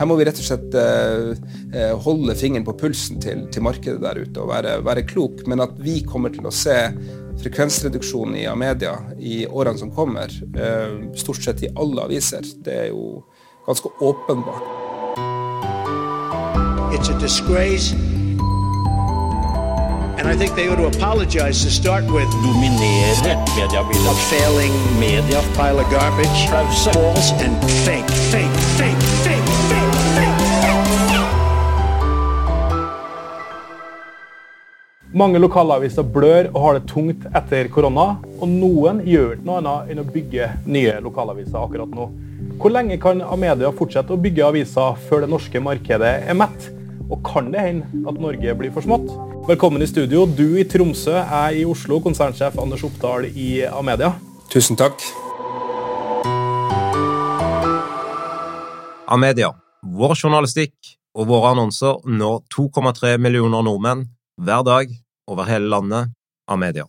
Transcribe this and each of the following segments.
her må vi rett og slett eh, holde fingeren på pulsen til, til markedet der ute og være, være, klok. Men at vi kommer til å se frekvensreduksjon i Amedia i årene som kommer, eh, stort sett i alle aviser, det er jo ganske åpenbart. It's a disgrace And I think they ought to apologize to start with. Dominere mediebildet. A failing media. Pile of garbage. False and fake, fake, fake, fake, fake, Mange lokalaviser blør og har det tungt etter korona, og noen gjør ikke noe annet enn å bygge nye lokalaviser akkurat nå. Hvor lenge kan Amedia fortsette å bygge aviser før det norske markedet er mett? Og kan det hende at Norge blir for smått? Velkommen i studio. Du i Tromsø, jeg i Oslo, konsernsjef Anders Oppdal i Amedia. Tusen takk. Amedia. Vår journalistikk og våre annonser når 2,3 millioner nordmenn hver dag over hele landet. av media.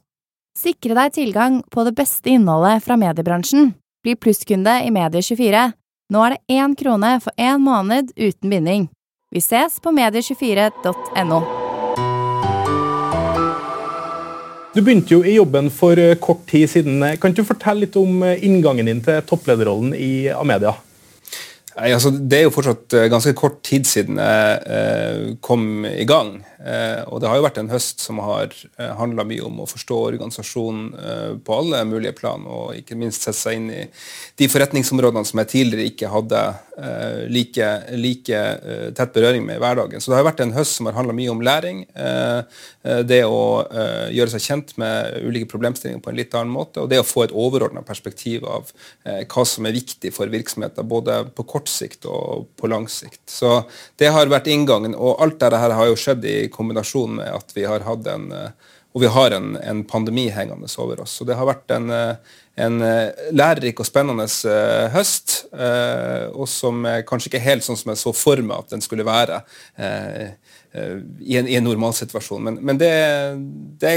Sikre deg tilgang på det beste innholdet fra mediebransjen. Bli plusskunde i Medie24. Nå er det én krone for én måned uten binding. Vi ses på medie24.no. Du begynte jo i jobben for eh, kort tid siden. Kan du fortelle litt om eh, inngangen din til topplederrollen i Amedia? Nei, altså, det er jo fortsatt eh, ganske kort tid siden jeg kom i gang. Eh, og det har jo vært en høst som har eh, handla mye om å forstå organisasjonen eh, på alle mulige plan, og ikke minst sette seg inn i de forretningsområdene som jeg tidligere ikke hadde like, like tett berøring med i hverdagen. Så det har vært en høst som har handla mye om læring. Det å gjøre seg kjent med ulike problemstillinger på en litt annen måte, og det å få et overordna perspektiv av hva som er viktig for virksomheter, både på kort sikt og på lang sikt. Så det har vært inngangen, og alt dette har jo skjedd i kombinasjon med at vi har hatt en eh, og vi har en, en pandemi hengende over oss. Så det har vært en, eh, en eh, lærerik og spennende høst, og som kanskje ikke helt sånn som jeg så for meg at den skulle være i en, i en normalsituasjon. Men, men det, det,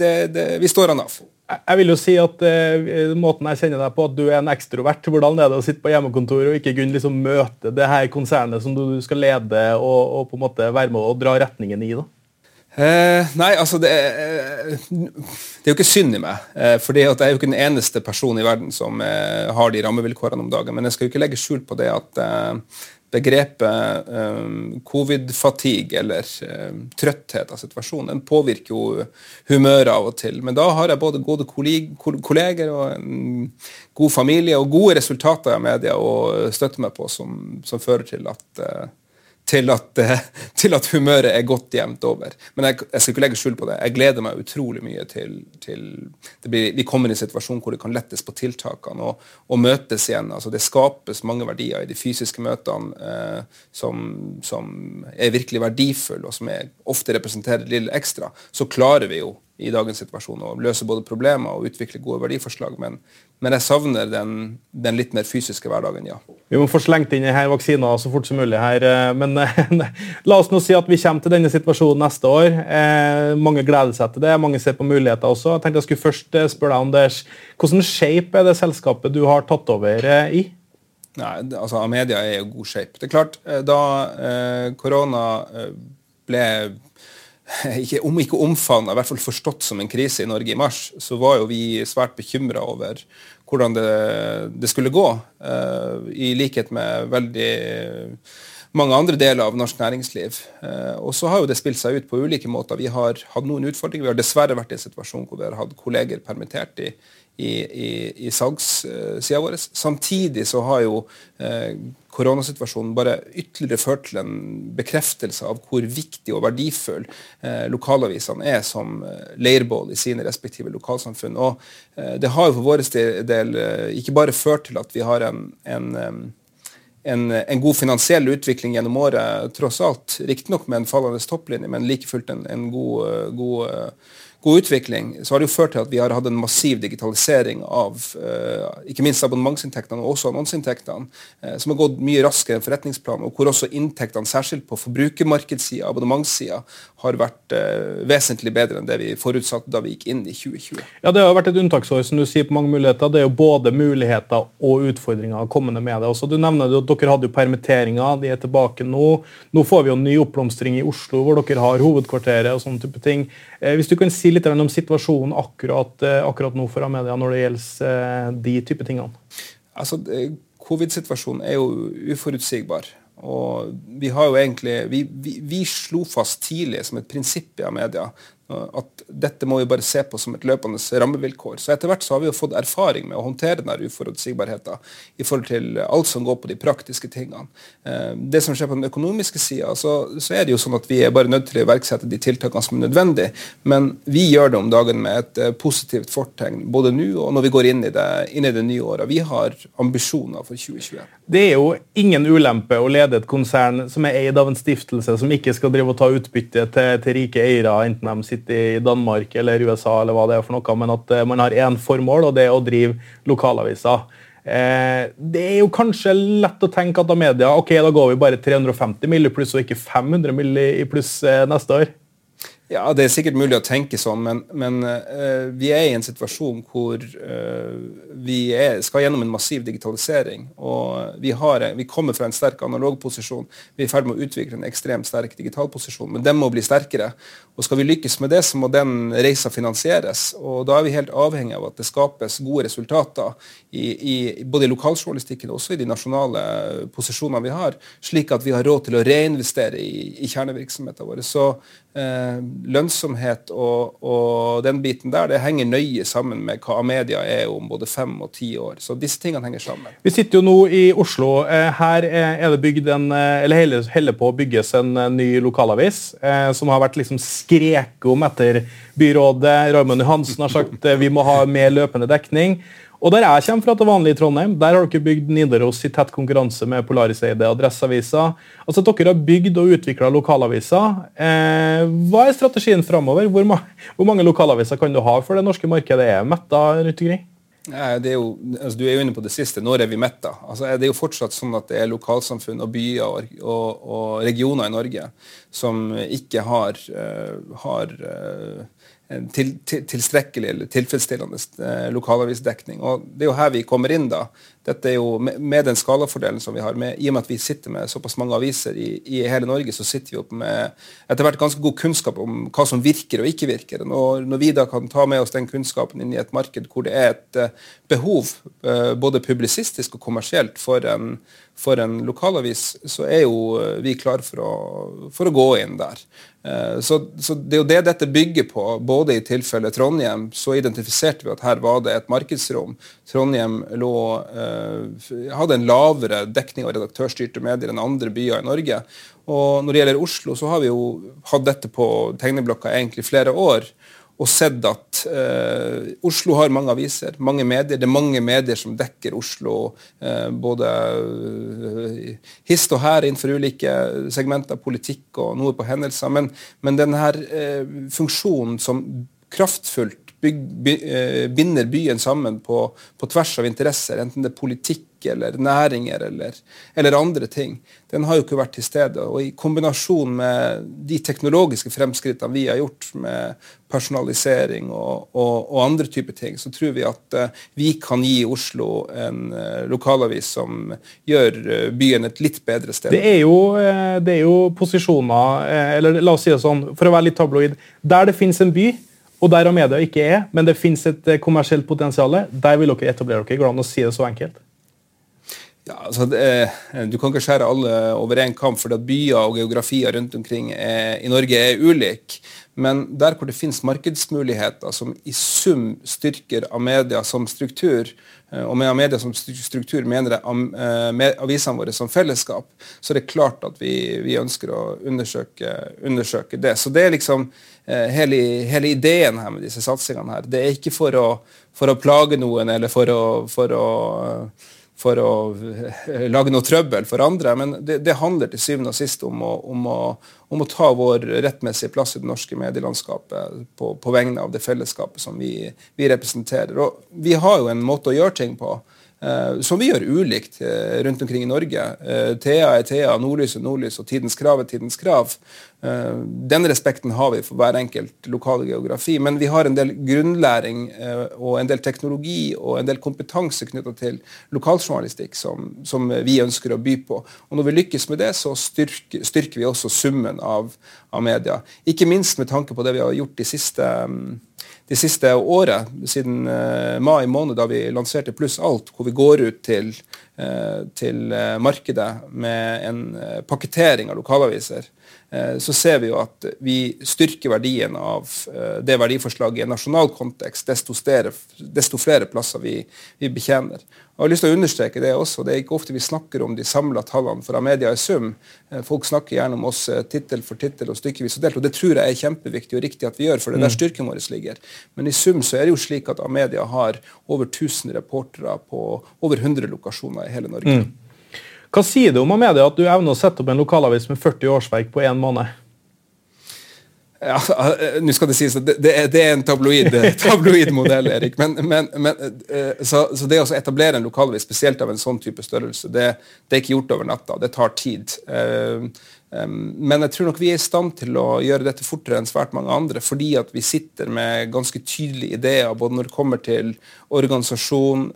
det, Vi står an av. Jeg vil jo si at uh, Måten jeg kjenner deg på, at du er en ekstrovert. Hvordan er det å sitte på hjemmekontoret og ikke kunne liksom møte det her konsernet som du skal lede og, og, på en måte være med og dra retningen i? da? Eh, nei, altså det er, det er jo ikke synd i meg. Eh, for jeg er jo ikke den eneste personen i verden som eh, har de rammevilkårene om dagen. Men jeg skal jo ikke legge skjul på det at eh, begrepet um, covid-fatigue eller um, trøtthet av situasjonen den påvirker jo humøret av og til. Men da har jeg både gode kolleger og en god familie og gode resultater i media å støtte meg på, som, som fører til at uh, til at, eh, til at, humøret er godt jevnt over. Men jeg, jeg, skal ikke legge skjul på det. Jeg gleder meg utrolig mye til, til blir, vi kommer i en situasjon hvor det kan lettes på tiltakene og, og møtes igjen. Altså, det skapes mange verdier i de fysiske møtene eh, som, som, er virkelig verdifulle, og som er, ofte representerer litt ekstra. Så klarer vi jo i dagens situasjon og løse både problemer og utvikle gode verdiforslag. Men, men jeg savner den, den, litt mer fysiske hverdagen, ja. Vi må få slengt inn her vaksina så fort som mulig her. Eh, men la oss nå si at vi kommer til denne situasjonen neste år. Eh, mange gleder seg til det. Mange ser på muligheter også. Jeg tenkte jeg skulle først eh, spørre deg, Anders. Hvordan shape er det selskapet du har tatt over i? Nei, altså Amedia er jo god shape. Det er klart, da korona ble ikke, om ikke omfavna, i hvert fall forstått som en krise i Norge i mars, så var jo vi svært bekymra over hvordan det, det skulle gå. Uh, I likhet med veldig mange andre deler av norsk næringsliv. Uh, og så har jo det spilt seg ut på ulike måter. Vi har hatt noen utfordringer. Vi har dessverre vært i en situasjon hvor vi har hatt kolleger permittert i, i, i, i salgssida vår. Samtidig så har jo uh, koronasituasjonen bare ytterligere ført til en bekreftelse av hvor viktig og verdifull eh, lokalavisene er som eh, leirbål i sine respektive lokalsamfunn. Og eh, det har jo for vår del eh, ikke bare ført til at vi har en, en en, en, god finansiell utvikling gjennom året, tross alt. Riktignok med en fallende topplinje, men like fullt en, en god, god god utvikling, så har det jo ført til at vi har hatt en massiv digitalisering av ikke minst abonnementsinntektene, og også annonseinntektene, som har gått mye raskere enn forretningsplanen, og hvor også inntektene, særskilt på forbrukermarkedssida, abonnementssida, har vært vesentlig bedre enn det vi forutsatte da vi gikk inn i 2020. Ja, Det har vært et unntaksår som du sier på mange muligheter. Det er jo både muligheter og utfordringer kommende med det. Også, du nevner at Dere hadde jo permitteringer, de er tilbake nå. Nå får vi jo ny oppblomstring i Oslo, hvor dere har hovedkvarteret og sånne type ting. Eh, hvis du kan si litt om situasjonen akkurat, eh, akkurat nå for Amedia når det gjelder eh, de type tingene? Altså, Covid-situasjonen er jo uforutsigbar. Og vi har jo egentlig, vi, vi, vi, slo fast tidlig som et prinsipp i Amedia at dette må vi bare se på som et løpende rammevilkår. Så etter hvert så har vi jo fått erfaring med å håndtere denne uforutsigbarheten i forhold til alt som går på de praktiske tingene. Eh, det som skjer på den økonomiske sida, så, så, er det jo sånn at vi er bare nødt til å iverksette de tiltakene som er nødvendige. Men vi gjør det om dagen med et eh, positivt fortegn, både nå og når vi går inn i det, inn i det nye året. Vi har ambisjoner for 2021. Det er jo ingen ulempe å lede et konsern som er eid av en stiftelse som ikke skal drive og ta utbytte til, til rike eiere, enten de sitter i Danmark eller USA, eller hva det er for noe, men at eh, man har én formål, og det er å drive lokalaviser. Eh, det er jo kanskje lett å tenke at da media ok, da går vi bare 350 mill. pluss og ikke 500 mill. i pluss eh, neste år. Ja, Det er sikkert mulig å tenke sånn, men, men uh, vi er i en situasjon hvor uh, vi er, skal gjennom en massiv digitalisering. og vi, har, vi, kommer fra en sterk analog posisjon. Vi er i ferd med å utvikle en ekstremt sterk digital posisjon, men den må bli sterkere. Og Skal vi lykkes med det, så må den reisa finansieres. og Da er vi helt avhengig av at det skapes gode resultater i, i både i lokaljournalistikken og også i de nasjonale posisjonene vi har, slik at vi har råd til å reinvestere i, i kjernevirksomheten vår. Så eh, lønnsomhet og, og, den biten der, det henger nøye sammen med hva media er om både fem og ti år. Så disse tingene henger sammen. Vi sitter jo nå i Oslo. Eh, her er det bygd en, eh, eller heller på å bygges en eh, ny lokalavis, som har vært liksom skreket om etter byrådet. Raymond Johansen har sagt vi må ha mer løpende dekning. Og Der jeg kommer fra til vanlig i Trondheim, der har dere bygd Nidaros i tett konkurranse med Polariseide Adresseaviser. Altså, dere har bygd og utvikla lokalaviser. Eh, hva er strategien framover? Hvor, ma hvor, mange lokalaviser kan du ha for det norske markedet er metta rundt omkring? Det er jo, altså, du er jo inne på det siste. Når er vi metta? Altså, det er jo fortsatt sånn at det er lokalsamfunn og byer og, og, og regioner i Norge som ikke har, uh, har uh, til, til, tilstrekkelig eller tilfredsstillende eh, lokalavisdekning. Og Det er jo her vi kommer inn. da. Dette er jo Med, den skalafordelen som vi har, med, i og med at vi sitter med såpass mange aviser i, i, hele Norge, så sitter vi opp med etter hvert ganske god kunnskap om hva som virker og ikke virker. Når, når vi da kan ta med oss den kunnskapen inn i et marked hvor det er et uh, behov, uh, både publisistisk og kommersielt, for en, for en lokalavis, så er jo vi klar for å, for å gå inn der. Eh, så, så, Det er jo det dette bygger på. Både i tilfellet Trondheim så identifiserte vi at her var det et markedsrom. Trondheim lå, eh, hadde en lavere dekning av redaktørstyrte medier enn andre byer i Norge. Og Når det gjelder Oslo, så har vi jo hatt dette på tegneblokka egentlig flere år og sett at eh, Oslo har mange aviser, mange medier. Det er mange medier som dekker Oslo, eh, både eh, hist og her innenfor ulike segmenter, politikk og noe på hendelser. Men, men denne eh, funksjonen som kraftfullt byg, by, eh, binder byen sammen på, på tvers av interesser, enten det er politikk eller næringer eller, eller, andre ting, den har jo ikke vært til stede. Og I kombinasjon med de teknologiske fremskrittene vi har gjort med personalisering og, og, og andre typer ting, så tror vi at uh, vi kan gi Oslo en uh, lokalavis som gjør byen et litt bedre sted. Det er jo, det er jo posisjoner, eller la oss si det sånn, for å være litt tabloid, der det finnes en by og der media ikke er, men det finnes et kommersielt potensial, der vil dere etablere dere. Går det an å si det så enkelt? Ja, altså det, Du kan ikke skjære alle over én kamp, for byer og geografier rundt omkring er, i Norge er ulike. Men der hvor det finnes markedsmuligheter som i sum styrker Amedia som struktur, eh, og med Amedia som struktur mener jeg eh, avisene våre som fellesskap, så er det klart at vi, vi ønsker å undersøke, undersøke, det. Så det er liksom eh, hele, hele, ideen her med disse satsingene her. Det er ikke for å, for å plage noen eller for å, for å for å lage noe trøbbel for andre. Men det, det handler til syvende og sist om å, om, å, om å, ta vår rettmessige plass i det norske medielandskapet på, på vegne av det fellesskapet som vi, vi, representerer. Og vi har jo en måte å gjøre ting på som vi gjør ulikt uh, rundt omkring i Norge. Uh, Thea er Thea, nordlys er nordlys, og tidens krav er tidens krav. Den respekten har vi for hver enkelt lokale geografi, men vi har en del grunnlæring og en del teknologi og en del kompetanse knytta til lokaljournalistikk som, som, vi ønsker å by på. Og Når vi lykkes med det, så styrker, styrker vi også summen av, av, media. Ikke minst med tanke på det vi har gjort de siste um, de siste året, siden uh, mai måned, da vi lanserte Pluss alt, hvor vi går ut til, uh, til uh, markedet med en pakketering av lokalaviser, så ser vi jo at vi styrker verdien av det verdiforslaget i en nasjonal kontekst, desto, stere, desto flere plasser vi, vi betjener. Jeg har lyst til å understreke Det også. Det er ikke ofte vi snakker om de samla tallene for Amedia i sum. Eh, folk snakker gjerne om oss eh, tittel for tittel og stykkevis og delt, og det tror jeg er kjempeviktig og riktig at vi gjør, for det er der mm. styrken vår ligger. Men i sum så er det jo slik at Amedia har over 1000 reportere på over 100 lokasjoner i hele Norge. Mm. Hva sier det om Amedia at du evner å sette opp en lokalavis med 40 årsverk på én måned? Ja, eh, Nå skal det sies at det, det, er, en tabloid, tabloid modell, Erik. Men, men, men eh, så, så, det å etablere en lokalavis, spesielt av en sånn type størrelse, det, det, er ikke gjort over natta. Det tar tid. Eh, men jeg tror nok vi er i stand til å gjøre dette fortere enn svært mange andre, fordi at vi sitter med ganske tydelige ideer både når det kommer til organisasjon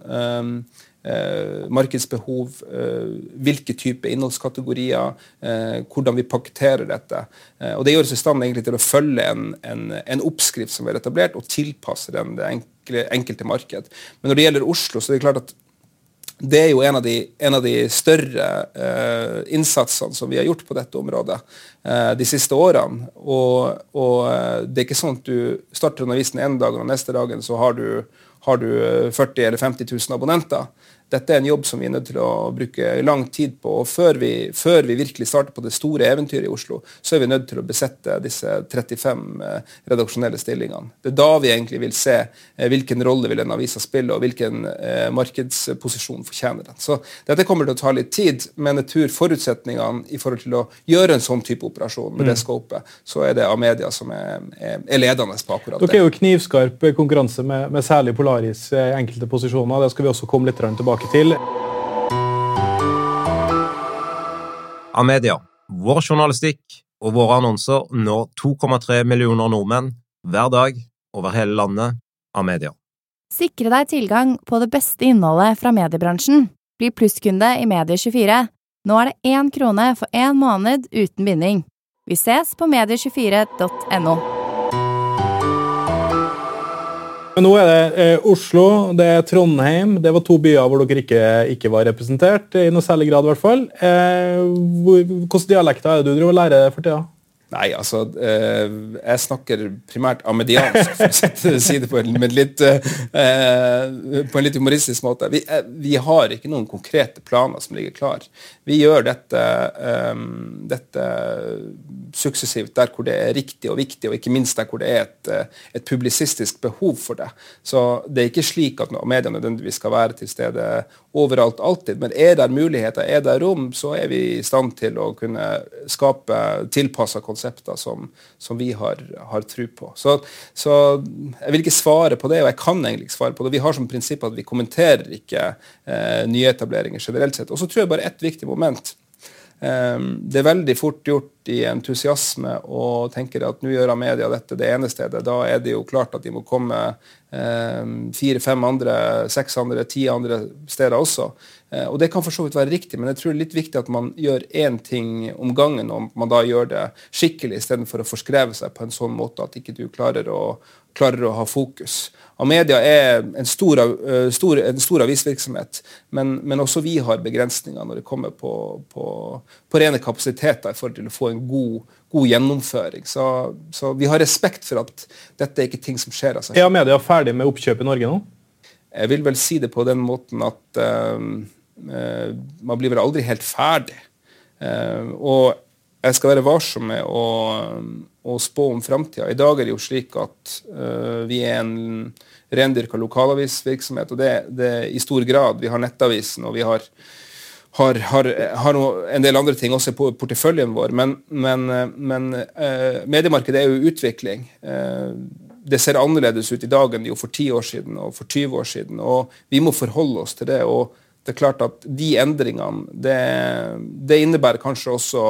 eh, markedsbehov, eh, hvilke type innholdskategorier, eh, hvordan vi pakketterer dette. Eh, og Det gjør oss i stand egentlig til å følge en, en, en oppskrift som er etablert, og tilpasse den det enkle, enkelte marked. Men når det gjelder Oslo, så er det klart at det er jo en av de, en av de større eh, innsatsene som vi har gjort på dette området eh, de siste årene. Og, og eh, det er ikke sånn at du starter en den ene dagen, og neste dagen så har du, har du 40 eller 50 000 abonnenter dette er en jobb som vi er nødt til å bruke lang tid på. og før vi, før vi, virkelig starter på det store eventyret i Oslo, så er vi nødt til å besette disse 35 eh, redaksjonelle stillingene. Det er da vi egentlig vil se eh, hvilken rolle vil en avisa spille, og hvilken eh, markedsposisjon fortjener den. Så Dette kommer til å ta litt tid, men jeg tror forutsetningene i forhold til å gjøre en sånn type operasjon med mm. det scopet, så er det Amedia som er, er, er ledende på akkurat det. Dere er jo knivskarp konkurranse med, med særlig Polaris i enkelte posisjoner. Det skal vi også komme litt tilbake tilbake til. Amedia, vår journalistikk og våre annonser når 2,3 millioner nordmenn hver dag over hele landet. Amedia. Sikre deg tilgang på det beste innholdet fra mediebransjen. Bli plusskunde i Medie24. Nå er det én krone for én måned uten binding. Vi ses på medie24.no. Men nå er det eh, Oslo, det er Trondheim. Det var to byer hvor dere ikke, ikke var representert. i noe særlig grad i hvert fall. Eh, Hvilke dialekter er det du driver og lærer for tida? Nei, altså eh, Jeg snakker primært amediansk, for å si det på en, litt, eh, på en litt humoristisk måte. Vi, eh, vi, har ikke noen konkrete planer som ligger klar. Vi gjør dette, dette, suksessivt der hvor det er riktig og viktig, og ikke minst der hvor det er et, et publisistisk behov for det. Så det er ikke slik at media nødvendigvis skal være til stede overalt alltid, men er det muligheter, er det rom, så er vi i stand til å kunne skape tilpassa konsepter som, som vi har, har tro på. Så, så, jeg vil ikke svare på det, og jeg kan egentlig ikke svare på det. Vi har som prinsipp at vi kommenterer ikke eh, nyetableringer generelt sett. Og så tror jeg bare ett viktig moment. Um, det er veldig fort gjort i entusiasme og tenker at nå gjør media dette det ene stedet. Da er det jo klart at de må komme um, fire, fem andre, seks andre, ti andre steder også. Eh, og Det kan for så vidt være riktig, men jeg tror det er litt viktig at man gjør én ting om gangen, og man da gjør det skikkelig, istedenfor å forskreve seg på en sånn måte at ikke du klarer å, klarer å ha fokus. Amedia er en stor, uh, stor, en stor avisvirksomhet, men, men, også vi har begrensninger når det kommer på, på, på, rene kapasiteter i forhold til å få en god, god gjennomføring. Så, så, vi har respekt for at dette er ikke ting som skjer av seg. Er Amedia ferdig med oppkjøp i Norge nå? Jeg vil vel si det på den måten at uh, uh, man blir vel aldri helt ferdig. Uh, og jeg skal være varsom med å, å spå om framtida. I dag er det jo slik at uh, vi er en rendyrka lokalavisvirksomhet, og det, det i stor grad. Vi har Nettavisen, og vi har, har, har, har en del andre ting også på porteføljen vår. Men, men, men uh, mediemarkedet er jo utvikling. Uh, det ser annerledes ut i dag enn det gjorde for 10 år siden og for 20 år siden. og Vi må forholde oss til det. og det er klart at De endringene det, det innebærer kanskje også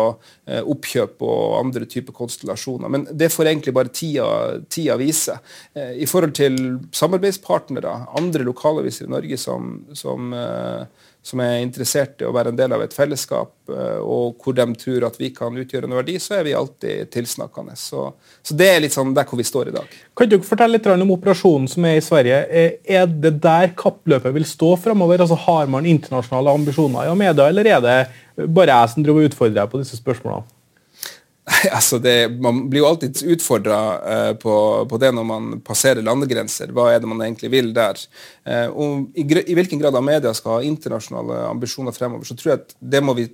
eh, oppkjøp og andre typer konstellasjoner. Men det får egentlig bare tida, tida vise. Eh, I forhold til samarbeidspartnere, andre lokalaviser i Norge som, som eh, som er interessert i å være en del av et fellesskap, eh, og hvor de tror at vi kan utgjøre en verdi, så er vi alltid tilsnakkende. Så, så, det er litt sånn der hvor vi står i dag. Kan du fortelle litt om operasjonen som er i Sverige? Er det der kappløpet vil stå framover? Altså, har man internasjonale ambisjoner i media, eller er det bare jeg som driver og utfordrer deg på disse spørsmålene? Altså det, Man blir jo alltid utfordra uh, på, på, det når man passerer landegrenser. Hva er det man egentlig vil der? Uh, og i, i, hvilken grad av media skal ha internasjonale ambisjoner fremover, så tror jeg at det må vi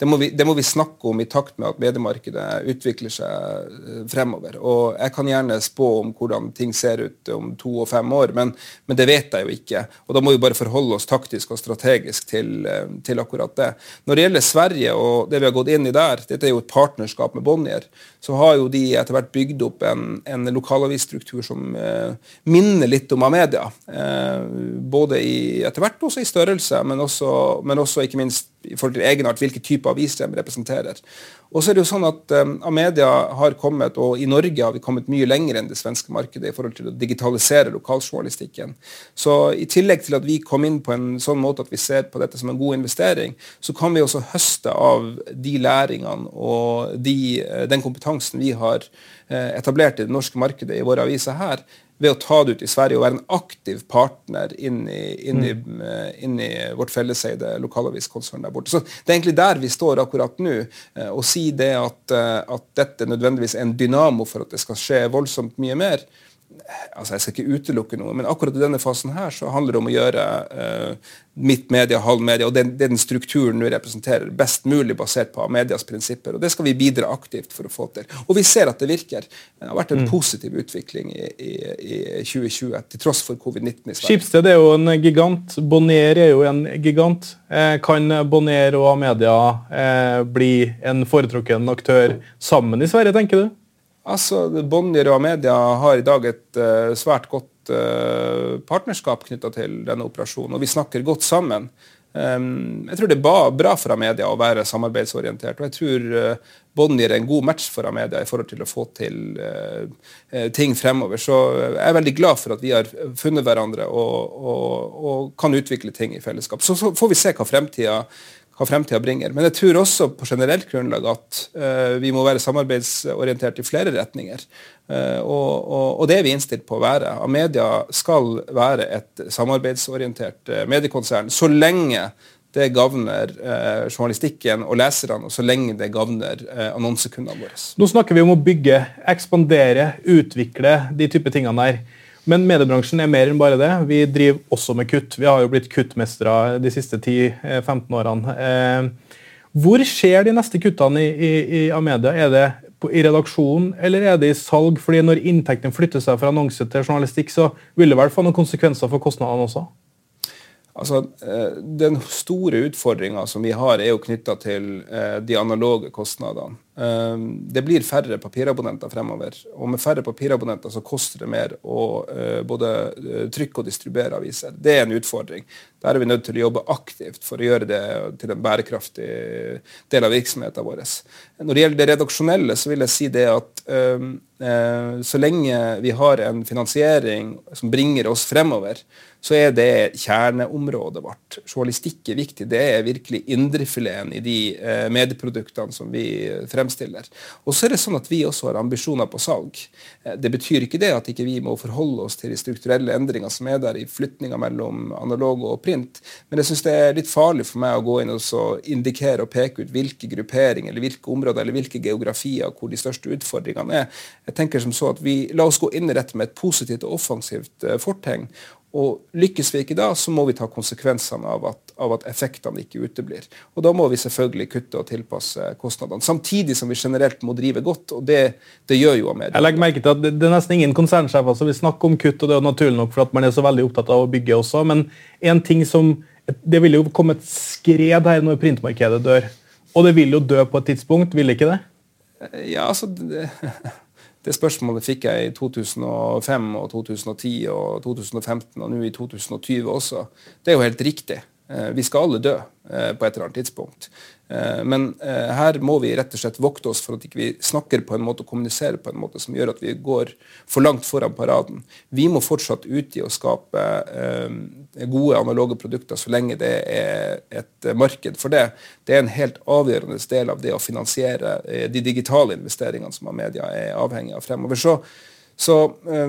det må, vi, det må, vi, snakke om i takt med at mediemarkedet utvikler seg eh, fremover. Og Jeg kan gjerne spå om hvordan ting ser ut om to og fem år, men, men det vet jeg jo ikke. Og Da må vi bare forholde oss taktisk og strategisk til, eh, til, akkurat det. Når det gjelder Sverige og det vi har gått inn i der, dette er jo et partnerskap med Bonnier, så har jo de etter hvert bygd opp en, en lokalavisstruktur som eh, minner litt om Amedia. Eh, både i, etter hvert også i størrelse, men også, men også ikke minst i forhold til egenart, hvilke typer avis de representerer. Og så er det jo sånn at um, Amedia har kommet, og i Norge har vi kommet mye lenger enn det svenske markedet i forhold til å digitalisere lokaljournalistikken. Så i tillegg til at vi kom inn på en sånn måte at vi ser på dette som en god investering, så kan vi også høste av de læringene og de, eh, den kompetansen vi har eh, etablert i det norske markedet i våre aviser her, ved å ta det ut i Sverige og være en aktiv partner inn i, inn i, mm. Eh, inn i vårt felleseide lokalaviskonsern der borte. Så Det er egentlig der vi står akkurat nå. Eh, å si det at, eh, at dette nødvendigvis er en dynamo for at det skal skje voldsomt mye mer, altså Jeg skal ikke utelukke noe, men akkurat i denne fasen her så handler det om å gjøre uh, mitt media, halv media, og det den strukturen du representerer, best mulig basert på medias prinsipper. og Det skal vi bidra aktivt for å få til. Og vi ser at det virker. Det har vært en mm. positiv utvikling i, i, i 2020, til tross for covid-19 i Sverige. Skipsted er jo en gigant. Bonnier er jo en gigant. Eh, kan Bonnier og Amedia eh, bli en foretrukken aktør sammen i Sverige, tenker du? Altså, Bonnier og Amedia har i dag et uh, svært godt uh, partnerskap knytta til denne operasjonen, og vi snakker godt sammen. Um, jeg tror det er bra for Amedia å være samarbeidsorientert, og jeg tror uh, Bonnier er en god match for Amedia i forhold til å få til ting fremover. Så jeg er veldig glad for at vi har funnet hverandre og, og, og kan utvikle ting i fellesskap. Så, så får vi se hva fremtida hva fremtida bringer. Men jeg tror også på generelt grunnlag at uh, vi må være samarbeidsorientert i flere retninger. Uh, og, og, og, det er vi innstilt på å være. Amedia skal være et samarbeidsorientert uh, mediekonsern så lenge det gagner eh, journalistikken og leserne, og så lenge det gagner eh, annonsekundene våre. Nå snakker vi om å bygge, ekspandere, utvikle de type tingene der. Men mediebransjen er mer enn bare det. Vi driver også med kutt. Vi har jo blitt kuttmestere de siste 10-15 årene. Eh, hvor skjer de neste kuttene i Amedia? Er det i redaksjonen, eller er det i salg? Fordi Når inntektene flytter seg fra annonse til journalistikk, så vil det vel få noen konsekvenser for kostnadene også? Altså, eh, Den store utfordringa som vi har, er jo knytta til eh, de analoge kostnadene. Eh, det blir færre papirabonnenter fremover. Og med færre papirabonnenter så koster det mer å både trykke og distribuere aviser. Det er en utfordring. Der er vi nødt til å jobbe aktivt for å gjøre det til en bærekraftig del av virksomheten vår. Når det gjelder det redaksjonelle, så vil jeg si det at så lenge vi har en finansiering som bringer oss fremover, så er det kjerneområdet vårt. Journalistikk er viktig. Det er virkelig indrefileten i de eh, medieproduktene som vi fremstiller. Og så er det sånn at vi også har ambisjoner på salg. Eh, det betyr ikke det at ikke vi må forholde oss til de strukturelle endringer som er der i flytninga mellom analog og print, men jeg syns det er litt farlig for meg å gå inn og indikere og peke ut hvilke grupperinger eller hvilke områder eller hvilke geografier hvor de største utfordringene er. Jeg tenker som så at vi La oss gå inn i dette med et positivt og offensivt eh, fortegn Og Lykkes vi ikke da, så må vi ta konsekvensene av at, av at, effektene ikke uteblir. Og Da må vi selvfølgelig kutte og tilpasse kostnadene, samtidig som vi generelt må drive godt. og Det, det gjør jo Amedia. Jeg legger merke til at Det, er nesten ingen konsernsjefer som vil snakke om kutt, og det er naturlig nok for at man er så veldig opptatt av å bygge også. Men en ting som, det vil jo komme et skred her når printmarkedet dør. Og det vil jo dø på et tidspunkt, vil det ikke det? Ja, altså... Det, det spørsmålet fikk jeg i 2005 og 2010 og 2015 og nå i 2020 også. Det er jo helt riktig. Eh, vi skal alle dø eh, på et eller annet tidspunkt. Eh, men her må vi rett og slett vokte oss for at ikke vi ikke snakker på en måte og kommuniserer på en måte som gjør at vi går for langt foran paraden. Vi må fortsatt ut i å skape gode analoge produkter så lenge det er et marked for det. Det er en helt avgjørende del av det å finansiere de digitale investeringene som media er avhengig av fremover. Så, så Eh,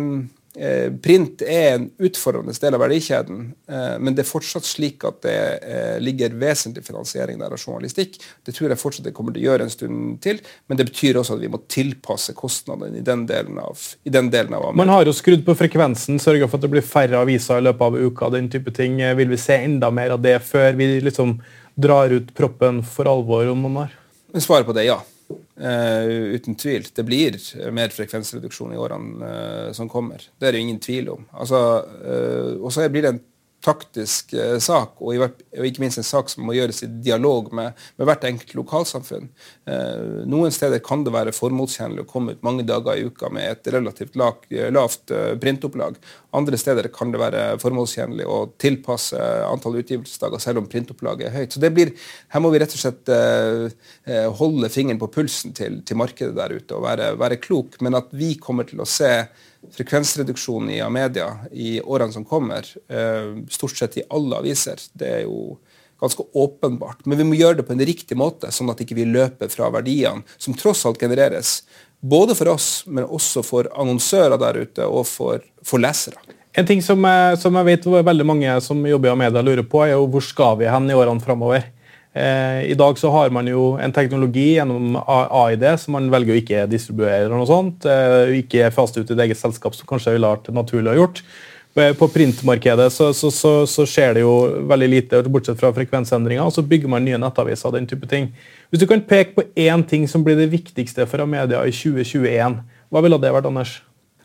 print er en utfordrende del av verdikjeden, eh, men det er fortsatt slik at det eh, ligger vesentlig finansiering der av journalistikk. Det tror jeg fortsatt det kommer til å gjøre en stund til, men det betyr også at vi må tilpasse kostnadene i den delen av, i den delen av Man har jo skrudd på frekvensen, sørga for at det blir færre aviser i løpet av uka. den type ting. Vil vi se enda mer av det før vi liksom drar ut proppen for alvor om noen år? Svaret på det er ja. Uh, uten tvil. Det blir mer frekvensreduksjon i årene uh, som kommer. Det er det ingen tvil om. Altså, uh, og så blir det en taktisk eh, sak, og, i, og, ikke minst en sak som må gjøres i dialog med, med hvert enkelt lokalsamfunn. Eh, noen steder kan det være formålstjenlig å komme ut mange dager i uka med et relativt lag, lavt eh, printopplag. Andre steder kan det være formålstjenlig å tilpasse antall utgivelsesdager selv om printopplaget er høyt. Så det blir, Her må vi rett og slett eh, eh, holde fingeren på pulsen til, til markedet der ute og være, være klok, men at vi kommer til å se frekvensreduksjon i Amedia i årene som kommer, eh, stort sett i alle aviser, det er jo ganske åpenbart. Men vi må gjøre det på en riktig måte, sånn at ikke vi løper fra verdiene som tross alt genereres. Både for oss, men også for annonsører der ute og for, for lesere. En ting som, som, jeg vet veldig mange som jobber i media lurer på, er jo hvor skal vi hen i årene framover. Eh, I dag så har man jo en teknologi gjennom AID som man velger å ikke distribuere. eller noe sånt, eh, Ikke fast ut i et eget selskap, som kanskje ville vært naturlig å gjort. Eh, på printmarkedet så, så, så, så, skjer det jo veldig lite, bortsett fra frekvensendringer. og Så bygger man nye nettaviser og den type ting. Hvis du kan peke på én ting som blir det viktigste for Amedia i 2021, hva ville det vært, Anders?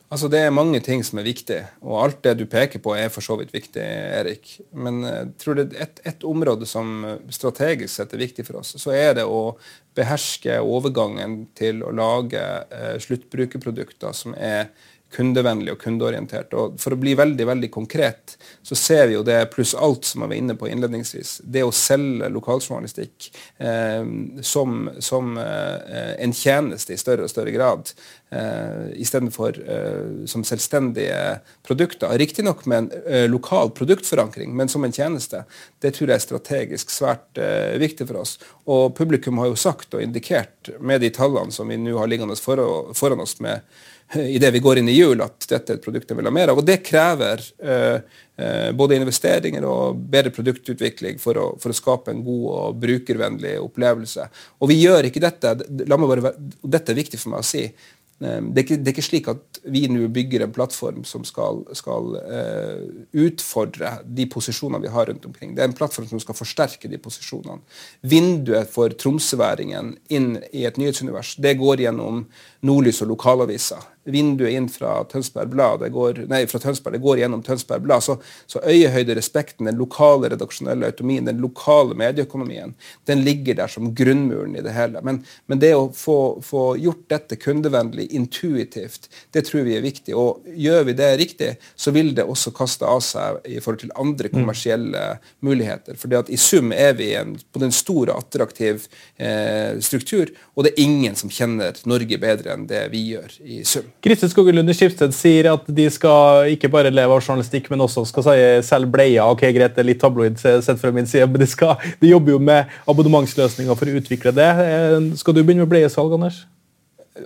Altså Det er mange ting som er viktig, og alt det du peker på, er for så vidt viktig. Erik. Men jeg eh, tror det er et, et område som strategisk sett er viktig for oss, så er det å beherske overgangen til å lage eh, sluttbrukerprodukter som er kundevennlig og kundeorientert. Og For å bli veldig veldig konkret, så ser vi jo det pluss alt som jeg var inne på innledningsvis. Det å selge lokaljournalistikk eh, som, som eh, en tjeneste i større og større grad, eh, istedenfor eh, som selvstendige produkter. Riktignok med en eh, lokal produktforankring, men som en tjeneste. Det tror jeg er strategisk svært eh, viktig for oss. Og publikum har jo sagt og indikert med de tallene som vi nå har liggende foran oss med idet vi går inn i jul, at dette er et produkt jeg vil ha mer av. Og det krever eh, eh, både investeringer og bedre produktutvikling for å, for å, skape en god og brukervennlig opplevelse. Og vi gjør ikke dette. La meg bare, dette er viktig for meg å si. Eh, det er, ikke, det er, ikke, slik at vi nå bygger en plattform som skal, skal uh, utfordre de posisjonene vi har rundt omkring. Det er en plattform som skal forsterke de posisjonene. Vinduet for tromsøværingen inn i et nyhetsunivers det går gjennom Nordlys og lokalaviser vinduet inn fra Tønsberg Blad, det går, nei, fra Tønsberg, det går gjennom Tønsberg Blad. Så, så øyehøyderespekten, den lokale redaksjonelle autonomien, den lokale medieøkonomien, den ligger der som grunnmuren i det hele. Men, men det å få, få, gjort dette kundevennlig, intuitivt, det tror vi er viktig. Og gjør vi det riktig, så vil det også kaste av seg i forhold til andre mm. kommersielle mm. muligheter. For i sum er vi en, på den store, attraktiv eh, struktur, og det er ingen som kjenner Norge bedre enn det vi gjør i sum. Kristin Skogelund i Skipsted sier at de skal ikke bare leve av journalistikk, men også skal si selge bleier. Ok, greit, det er litt tabloid sett fra min side, men de, skal, de jobber jo med abonnementsløsninger for å utvikle det. Eh, skal du begynne med bleiesalg, Anders?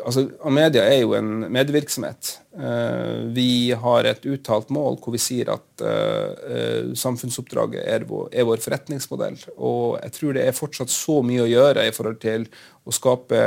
Altså, Amedia er jo en medievirksomhet. Eh, vi har et uttalt mål hvor vi sier at uh, samfunnsoppdraget er vår, forretningsmodell. Og jeg tror det er fortsatt så mye å gjøre i forhold til å skape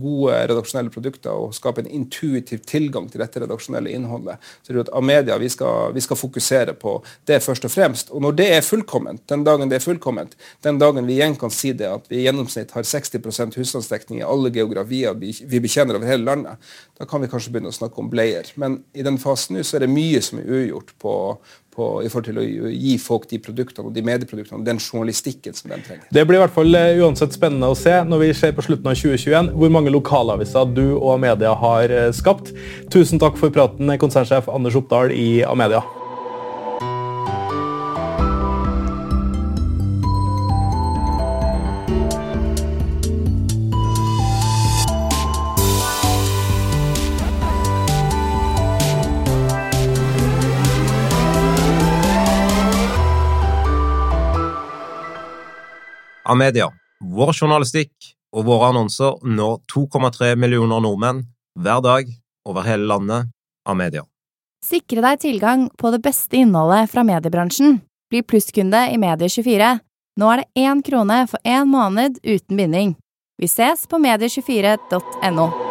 gode redaksjonelle produkter og skape en intuitiv tilgang til dette redaksjonelle innholdet. Så jeg tror at Amedia, vi skal, vi skal fokusere på det først og fremst. Og når det er fullkomment, den dagen det er fullkomment, den dagen vi igjen kan si det at vi i gjennomsnitt har 60% husstandsdekning i alle geografier vi betjener over hele landet, da kan vi kanskje begynne å snakke om bleier. Men i den fasen nå så er det mye som er ugjort på, på, i forhold til å gi folk de produktene og de medieproduktene og den journalistikken som de trenger. Det blir i hvert fall eh, uansett spennende å se når vi ser på slutten av 2021 hvor mange lokalaviser du og Amedia har eh, skapt. Tusen takk for praten, konsernsjef Anders Oppdal i Amedia. Amedia. Vår journalistikk og våre annonser når 2,3 millioner nordmenn hver dag over hele landet. av media. Sikre deg tilgang på det beste innholdet fra mediebransjen. Bli plusskunde i Medie24. Nå er det én krone for én måned uten binding. Vi ses på medie24.no.